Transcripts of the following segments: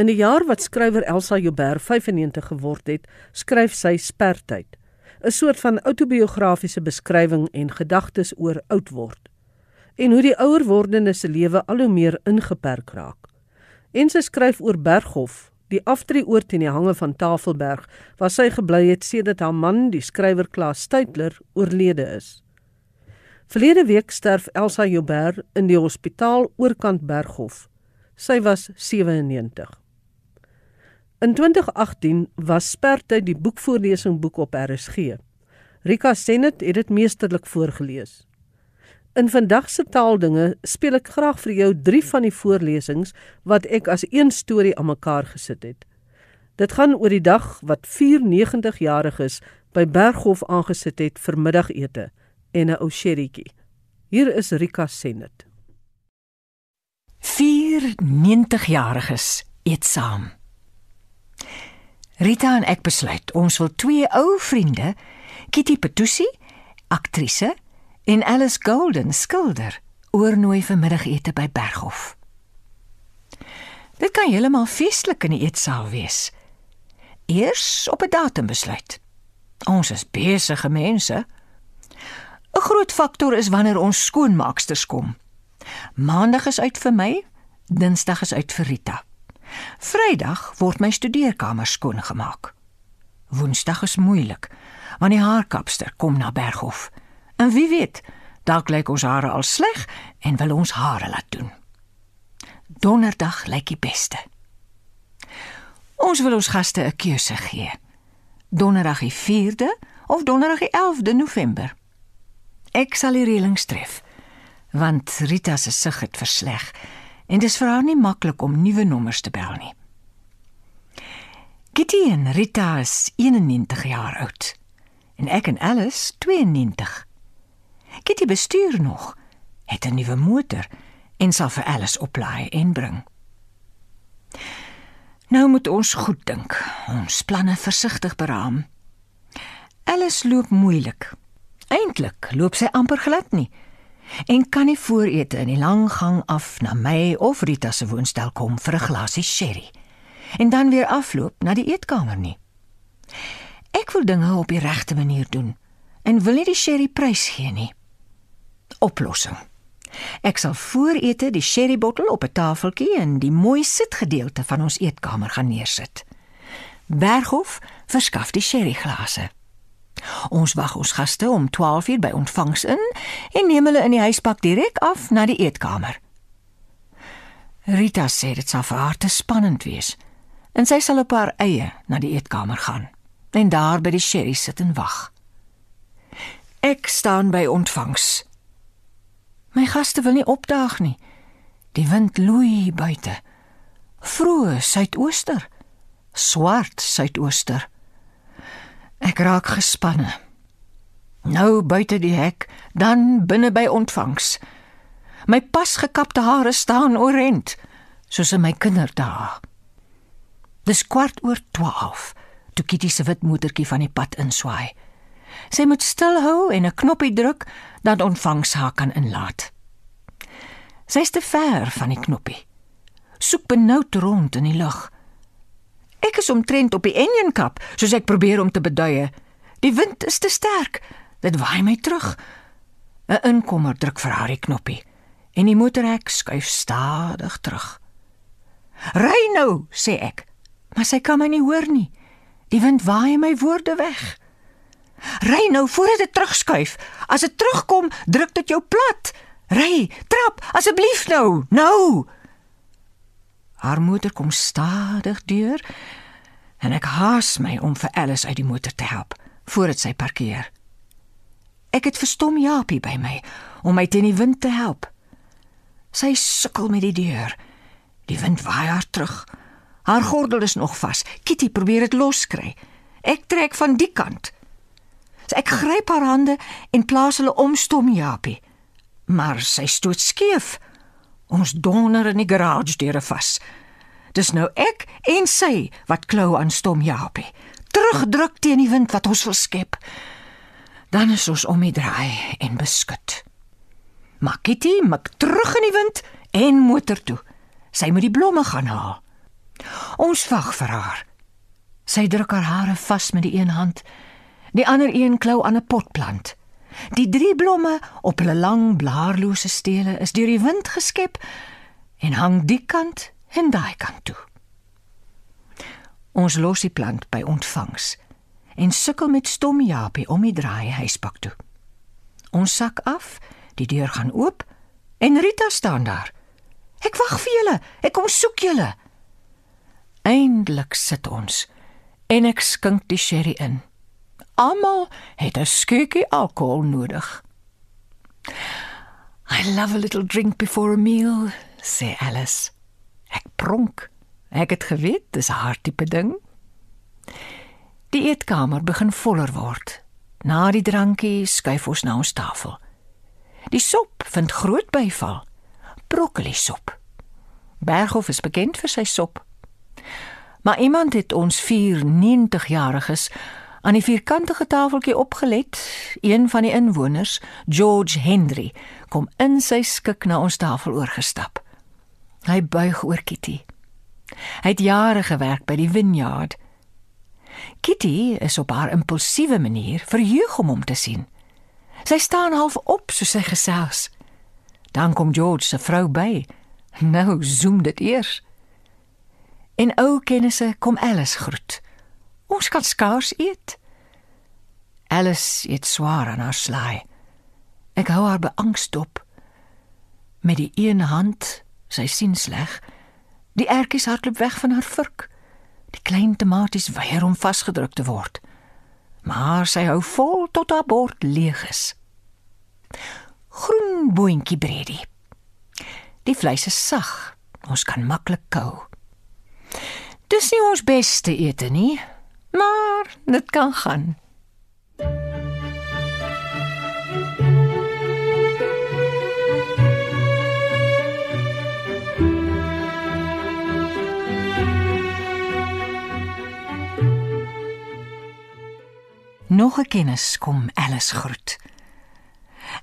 In die jaar wat skrywer Elsa Joubert 95 geword het, skryf sy Spertyd, 'n soort van autobiografiese beskrywing en gedagtes oor oud word en hoe die ouer wordende se lewe al hoe meer ingeperk raak. En sy skryf oor Berghof, die aftreeoort in die hange van Tafelberg, waar sy gebly het sedert haar man, die skrywer Klaas Stuytler, oorlede is. Verlede week sterf Elsa Joubert in die hospitaal oorkant Berghof. Sy was 97. In 2018 was Sperte die boekvoorlesing boek op RSG. Rika Senet het dit meesterlik voorgeles. In vandag se taaldinge speel ek graag vir jou 3 van die voorlesings wat ek as een storie aan mekaar gesit het. Dit gaan oor die dag wat 94-jariges by Berghof aangesit het vir middagete en 'n ou sherrytjie. Hier is Rika Senet. Vier 90-jariges eet saam. Rita en ek besluit ons wil twee ou vriende, Kitty Petusi, aktrise, en Alice Golden, skilder, oornooi vir middagete by Berghof. Dit kan heeltemal feestelik in die eetsaal wees. Eers op 'n datum besluit. Ons is besige mense. 'n Groot faktor is wanneer ons skoonmaaksters kom. Maandag is uit vir my, Dinsdag is uit vir Rita. Vrydag word my studeerkamer skoongemaak. Woensdag is moeilik, want die haarkapster kom na Berghof. En wie weet, dalk lyk ons hare al sleg en wil ons hare laat doen. Donderdag lyk die beste. Ons wil ons gaste 'n keuse gee. Donderdag die 4de of donderdag die 11de November. Ek sal die reëling tref want Rita se sig het versleg en dit is vir haar nie maklik om nuwe nommers te bel nie. En Rita is 91 jaar oud en ek en Alice 92. Kitty bestuur nog, het 'n nuwe motor en sal vir Alice oplaai en bring. Nou moet ons goed dink, ons planne versigtig beraam. Alice loop moeilik. Eintlik loop sy amper glad nie en kan nie voorete in die lang gang af na my of Rita se woonstel kom vir 'n glasie sherry en dan weer afloop na die eetkamer nie. Ek wil dinge op die regte manier doen en wil nie die sherry prys gee nie. Oplossing. Ek sal voorete die sherry bottel op 'n tafeltjie in die mooi sitgedeelte van ons eetkamer gaan neersit. Berghof verskaf die sherry glase. Ons wag ons gaste om 12:00 by ontvangs in en neem hulle in die huispak direk af na die eetkamer. Rita sê dit sal vir haar te spannend wees en sy sal op haar eie na die eetkamer gaan en daar by die sherry sit en wag. Ek staan by ontvangs. My gaste wil nie opdaag nie. Die wind loei buite. Vroeë suidooster. Swart suidooster. Ek raak gespanne. Nou buite die hek, dan binne by ontvangs. My pasgekapte hare staan oorent, soos in my kinderdae. Dis kwart oor 12 toe Kitty se wit motortjie van die pad inswaai. Sy moet stilhou en 'n knoppie druk dat ontvangs haar kan inlaat. Sy is te ver van die knoppie. Soek benoud rond in die lug. Ek is omtrent op die Enjin Kap, soos ek probeer om te beduie. Die wind is te sterk. Dit waai my terug. 'n Inkomer druk vir haar die knoppie en die motorhek skuif stadig terug. "Ry nou," sê ek. Maar sy kan my nie hoor nie. Die wind waai my woorde weg. "Ry nou voordat dit terugskuif. As dit terugkom, druk dit jou plat. Ry, trap asseblief nou. Nou." Haar motor kom stadig deur en ek haas my om vir Alice uit die motor te help voordat sy parkeer. Ek het verstom Japie by my om my teen die wind te help. Sy sukkel met die deur. Die wind waai haar terug. Haar gordel is nog vas. Kitty probeer dit loskry. Ek trek van die kant. So ek gryp haar hande en plaas hulle om stom Japie. Maar sy stoot skeef. Ons donder in die garage deure vas. Dis nou ek en sy wat klou aan stom Japie. Terugdruk teen die wind wat ons wil skep. Dan is ons om die draai en beskut. Makiti mak terug in die wind en motor toe. Sy moet die blomme gaan haal. Ons wag vir haar. Sy druk haar hare vas met die een hand, die ander een klou aan 'n potplant. Die drie blomme op hulle lang blaarlose stele is deur die wind geskep en hang die kant en daai kant toe. Ons los die plant by ontvangs en sukkel met stom Japie om die draai huispak toe. Ons sak af, die deur gaan oop en Rita staan daar. Ek wag vir julle. Ek kom soek julle. Eindelik sit ons en ek skink die sherry in. Almal het 'n skiekie alkohol nodig. I love a little drink before a meal, sê Alice. Ek pronk. Ek het geweet dis haar tipe ding. Die eetkamer begin voller word. Na die drankie skuif ons na ons tafel. Die sop vind groot byval. Broccoli sop. Berghof is bekend vir sy sop. Maar iemand het ons 94-jariges aan die vierkantige tafeltjie opgelet. Een van die inwoners, George Henry, kom in sy skik na ons tafel oorgestap. Hy buig oor Kitty. Hy het jare gewerk by die vineyard. Kitty is op haar impulsiewe manier verheug om hom te sien. Sy staan half op soos sy gesels. Dan kom George se vrou by. Nou zoom dit eers. En ou kennisse kom Alice groet. Ons kan skaars eet. Alice eet swaar aan haar slaai. Ek hou haar beangst op. Met die een hand, sy sien sleg, die ertjies hardloop weg van haar vurk. Die klein tomaties weier om vasgedruk te word. Maar sy hou vol tot haar bord leeg is. Groen boontjie bredie. Die vleis is sag. Ons kan maklik kou. Dis nie ons beste ete nie, maar dit kan gaan. Nog 'n kennis kom Alice groet.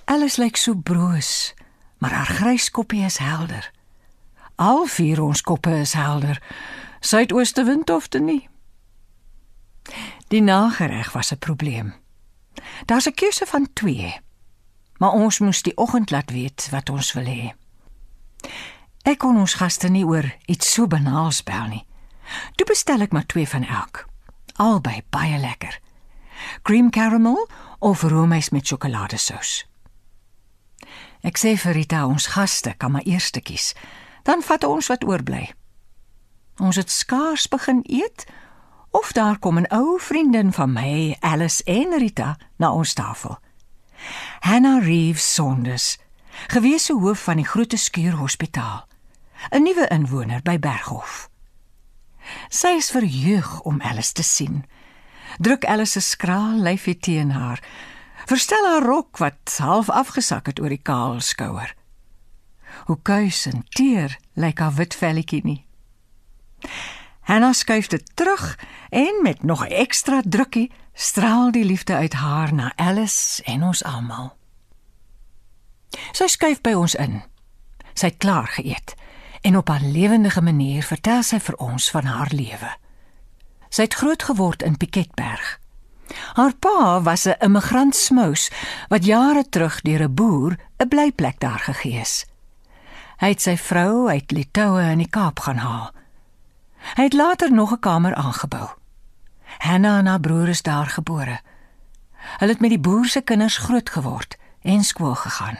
Alice lyk so broos, maar haar grys koppie is helder. Al vier ons koppe is helder. Suidooste wind of te nie. Die nagereg was 'n probleem. Daar's 'n keuse van 2. Maar ons moes die oggend laat weet wat ons wil hê. Ek kon ons gaste nie oor iets so banaals bel nie. Toe bestel ek maar 2 van elk. Albei baie lekker. Cream caramel of roomys met sjokoladesous. Ek sê vir Rita ons gaste kan maar eers kies. Dan vat ons wat oorbly. Ons het skaars begin eet of daar kom 'n ou vriendin van my, Alice en Rita, na ons tafel. Hannah Reeves Saunders, gewese hoof van die Grote Skuur Hospitaal, 'n nuwe inwoner by Berghof. Sy is verheug om Alice te sien. Druk Alice se skraal lyfie teen haar. Verstel haar rok wat half afgesak het oor die kaal skouer. Hoe kuis en teer lyk haar wit velletjie nie. Hanna skuif dit terug en met nog ekstra drukkie straal die liefde uit haar na Alice en ons almal. Sy skuif by ons in. Sy het klaar geëet en op 'n lewendige manier vertel sy vir ons van haar lewe. Sy het groot geword in Piketberg. Haar pa was 'n immigrant smous wat jare terug deur 'n boer 'n blyplek daar gegee is. Hy het sy vrou uit Litoue in die Kaap gaan haal. Hy het later nog 'n kamer aangebou. Hanna en haar broer is daar gebore. Hulle het met die boer se kinders groot geword en skool gegaan.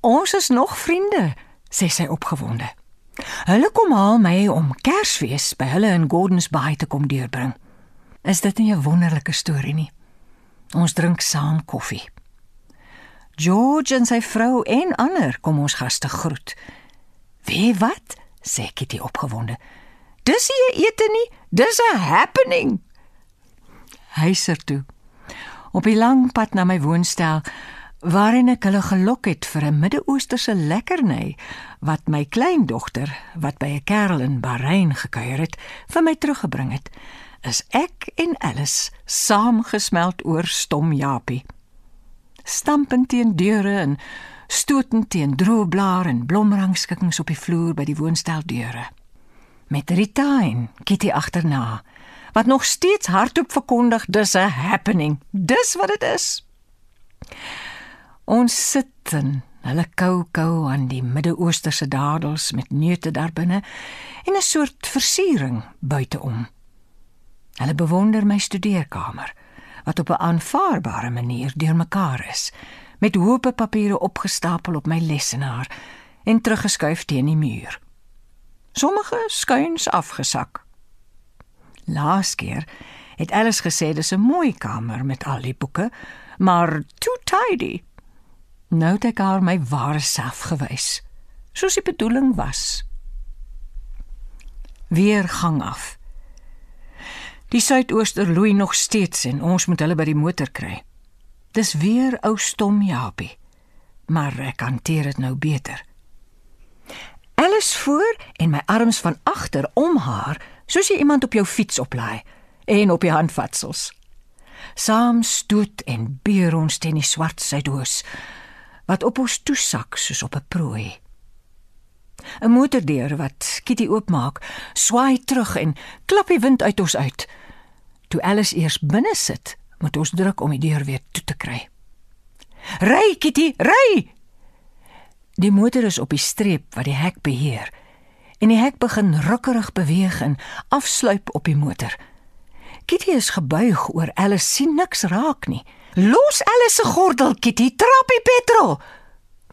Ons is nog vriende, sê sy opgewonde. Hulle kom haal my om Kersfees by hulle in Gordons Bay te kom deurbring. Is dit nie 'n wonderlike storie nie? Ons drink saam koffie. George en sy vrou en ander kom ons gaste groet. Wie wat? Sê Kitty opgewonde. Dis nie ete nie, dis 'n happening. Hyser toe. Op die lang pad na my woonstel waarin ek hulle gelok het vir 'n Midde-Oosterse lekkerny wat my kleindogter wat by 'n kerel in Bahrein gekuier het, vir my teruggebring het, is ek en Alice saamgesmelt oor stom Japie. Stampend teen deure en stotend teen droë blare en blomrangskikkings op die vloer by die woonsteldeure. met Rita en Kitty agterna wat nog steeds hardop verkondig dis 'n happening. Dis wat dit is. Ons sit in hulle kou kou aan die Midde-Oosterse dadels met neute daarbinne en 'n soort versiering buiteom. Hulle bewonder my studeerkamer wat op 'n aanvaarbare manier deurmekaar is met hoope papiere opgestapel op my lessenaar en teruggeskuif teen die muur. Sommige skuins afgesak. Laas keer het Alice gesê dis 'n mooi kamer met al die boeke, maar too tidy. Nou het ek haar my ware self gewys, soos die bedoeling was. Weer gang af. Die suidooster loei nog steeds en ons moet hulle by die motor kry. Dis weer ou stom Japie. Maar ek hanteer dit nou beter. Alice voor en my arms van agter om haar, soos jy iemand op jou fiets oplaai en op die handvatsels. Saam stoot en beer ons teen die swart sydoos wat op ons toesak soos op 'n prooi. 'n Motordeur wat Kitty oopmaak, swaai terug en klap die wind uit ons uit. Toe Alice eers binne sit, moet ons druk om die deur weer toe te kry. "Ry Kitty, ry!" Die motor is op die streep wat die hek beheer. En die hek begin rukkerig beweeg en afsluip op die motor. Kitty is gebuig oor Alice sien niks raak nie. Los Alice se gordel, Kitty, trap die petrol.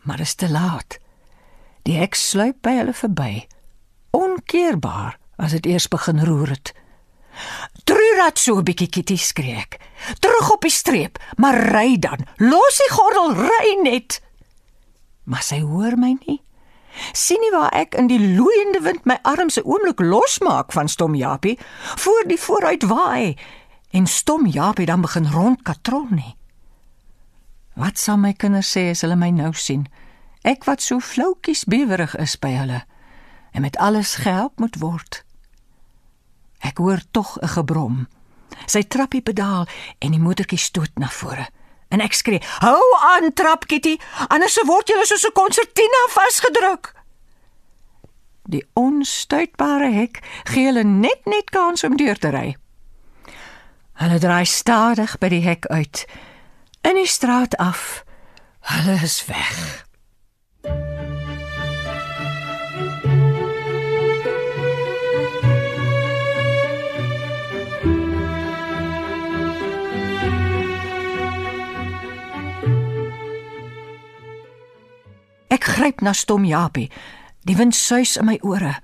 Maar dit is te laat. Die hek sluip by hulle verby. Onkeerbaar as dit eers begin roer het. Trurat so 'n bietjie Kitty skreek. Terug op die streep, maar ry dan. Los die gordel, ry net maar sy hoor my nie. Sien nie waar ek in die loeiende wind my arms 'n oomblik losmaak van Stom Japie voor die vooruit waai en Stom Japie dan begin rondkatrol nie. Wat sal my kinders sê as hulle my nou sien? Ek wat so floutjies bewerig is by hulle en met alles gehelp moet word. Ek hoor tog 'n gebrom. Sy trappie pedaal en die motortjie stoot na vore en ek skree: "Hou aan, trap Kitty, anders word jy soos 'n konsertina vasgedruk." Die onstuitbare hek gee hulle net net kans om deur te ry. Hulle draai stadig by die hek uit. In die straat af. Hulle is weg. Ek gryp na stom Japie. Die wind suis in my ore.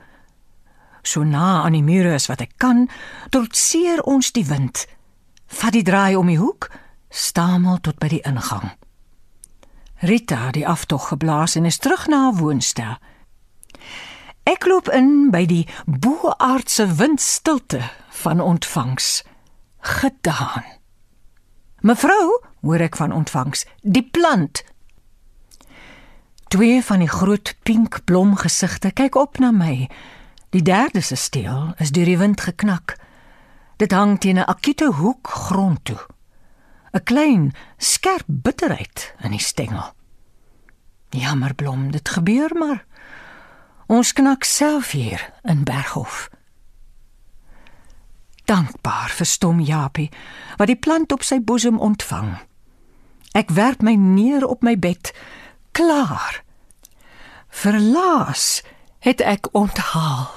So na aan die mure as wat ek kan, trotseer ons die wind. Vat die draai om die hoek, stamel tot by die ingang. Rita het die aftog geblaas en is terug na haar woonstel. Ek loop in by die boaardse windstilte van ontvangs. Gedaan. Mevrou, hoor ek van ontvangs, die plant Twee van die groot pink blomgesigte kyk op na my. Die derde se steel is deur die wind geknak. Dit hang teen 'n akute hoek grond toe. 'n Klein, skerp bitterheid in die stengel. Jammer blom, dit gebeur maar. Ons knak self hier in Berghof. Dankbaar vir stom Japie wat die plant op sy boesem ontvang. Ek werp my neer op my bed klaar. Verlaas het ek onthaal.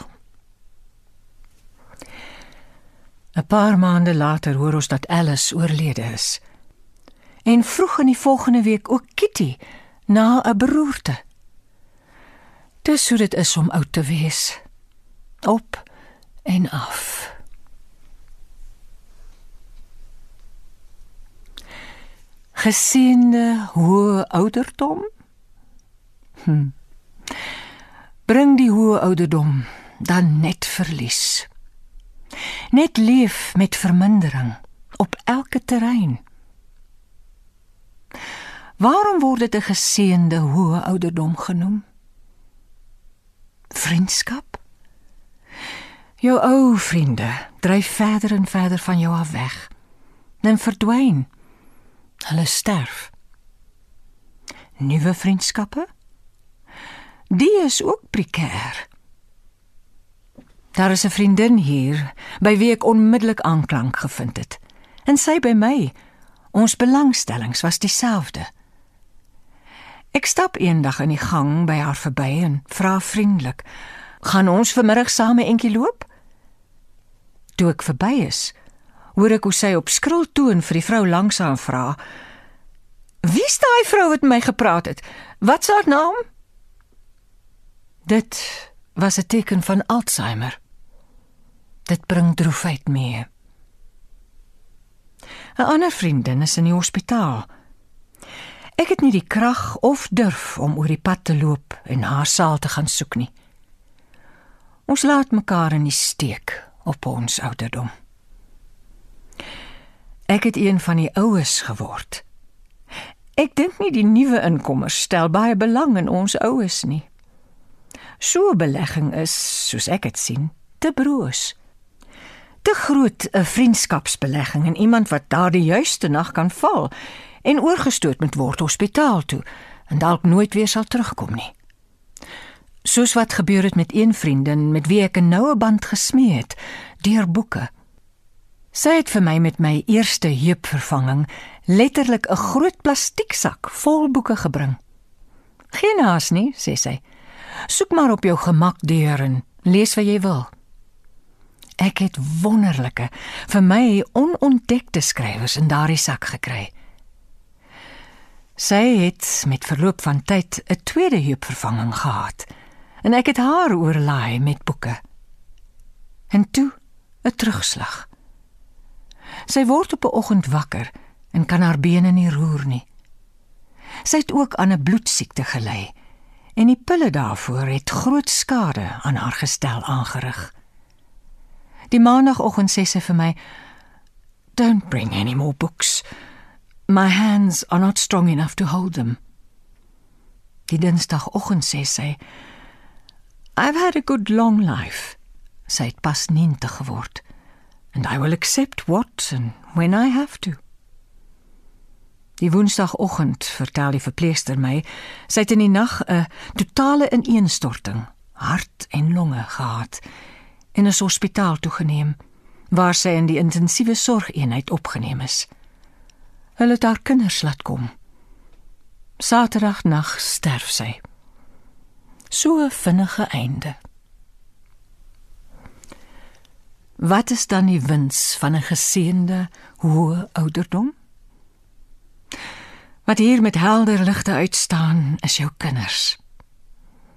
'n Paar maande later hoor ons dat Alice oorlede is. En vroeg in die volgende week ook Kitty na 'n beroerte. Dis hoe dit is om oud te wees. Op en af. Geseënde hoë ouderdom Hm. Bring die hoë ouderdom dan net verlies. Net leef met vermindering op elke terrein. Waarom word dit 'n geseënde hoë ouderdom genoem? Vriendskap? Jou ou vriende dryf verder en verder van jou af weg. Dan verdwyn. Hulle sterf. Nuwe vriendskappe? Die is ook prekêr. Daar is 'n vriendin hier by wie ek onmiddellik aanklank gevind het. En sy by my. Ons belangstellings was dieselfde. Ek stap eendag in die gang by haar verby en vra vriendelik: "Gaan ons vanmiddag saam 'n entjie loop?" Toe ek verby is, hoor ek hoe sy op skril toon vir die vrou langs haar vra: "Wie is daai vrou wat met my gepraat het? Wat is haar naam?" Dit was 'n teken van Alzheimer. Dit bring droefheid mee. 'n Ander vriendin is in die hospitaal. Ek het nie die krag of durf om oor die pad te loop en haar saal te gaan soek nie. Ons laat mekaar in die steek op ons ouderdom. Ek het een van die oues geword. Ek dink nie die nuwe inkommers stel baie belang in ons oues nie. So 'n belegging is, soos ek dit sien, te broos. Te groot 'n vriendskapsbelegging in iemand wat daardie juiste nag kan val en oorgestoot moet word hospitaal toe en dalk nooit weer sal terugkom nie. Soos wat gebeur het met een vriendin met wie ek 'n noue band gesmee het deur boeke. Sy het vir my met my eerste heupvervanging letterlik 'n groot plastieksak vol boeke gebring. Geen haas nie, sê sy. Soek maar op jou gemak deur en lees wat jy wil. Ek het wonderlike, vir my onontdekte skrywers in daardie sak gekry. Sy het met verloop van tyd 'n tweede heupvervanging gehad en ek het haar oorlaai met boeke. En toe 'n terugslag. Sy word op 'n oggend wakker en kan haar bene nie roer nie. Sy het ook aan 'n bloedsiekte gely en die pille daarvoor het groot skade aan haar gestel aangerig. Die maandagooggend sê sy vir my: "Don't bring any more books." My hands are not strong enough to hold them. Die dinsdagoggend sê sy, I've had a good long life. Sy het pas 90 geword. And I will accept what and when I have to. Die woensdagoggend vertel die verpleegster my, sy het in die nag 'n totale ineenstorting, hart en longe gehad en is hospitaal toegeneem waar sy in die intensiewe sorgeenheid opgeneem is. Hulle het haar kinders laat kom. Saterdagnag sterf sy. So vinnige einde. Wat is dan die wins van 'n geseënde hoë ouderdom? Wat hier met helder ligte uitstaan, is jou kinders.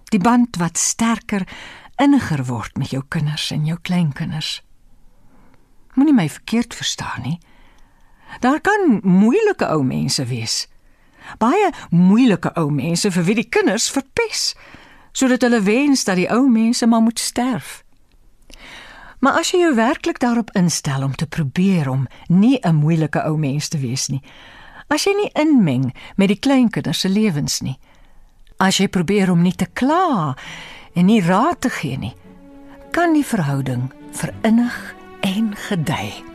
Die band wat sterker, inniger word met jou kinders en jou kleinkinders. Moenie my verkeerd verstaan nie. Daar kan moeilike ou mense wees. Baie moeilike ou mense vir wie die kinders verpes sodat hulle wens dat die ou mense maar moet sterf. Maar as jy jou werklik daarop instel om te probeer om nie 'n moeilike ou mens te wees nie. As jy nie inmeng met die kleinkinders se lewens nie. As jy probeer om nie te kla en nie raad te gee nie, kan die verhouding verinnig en gedei.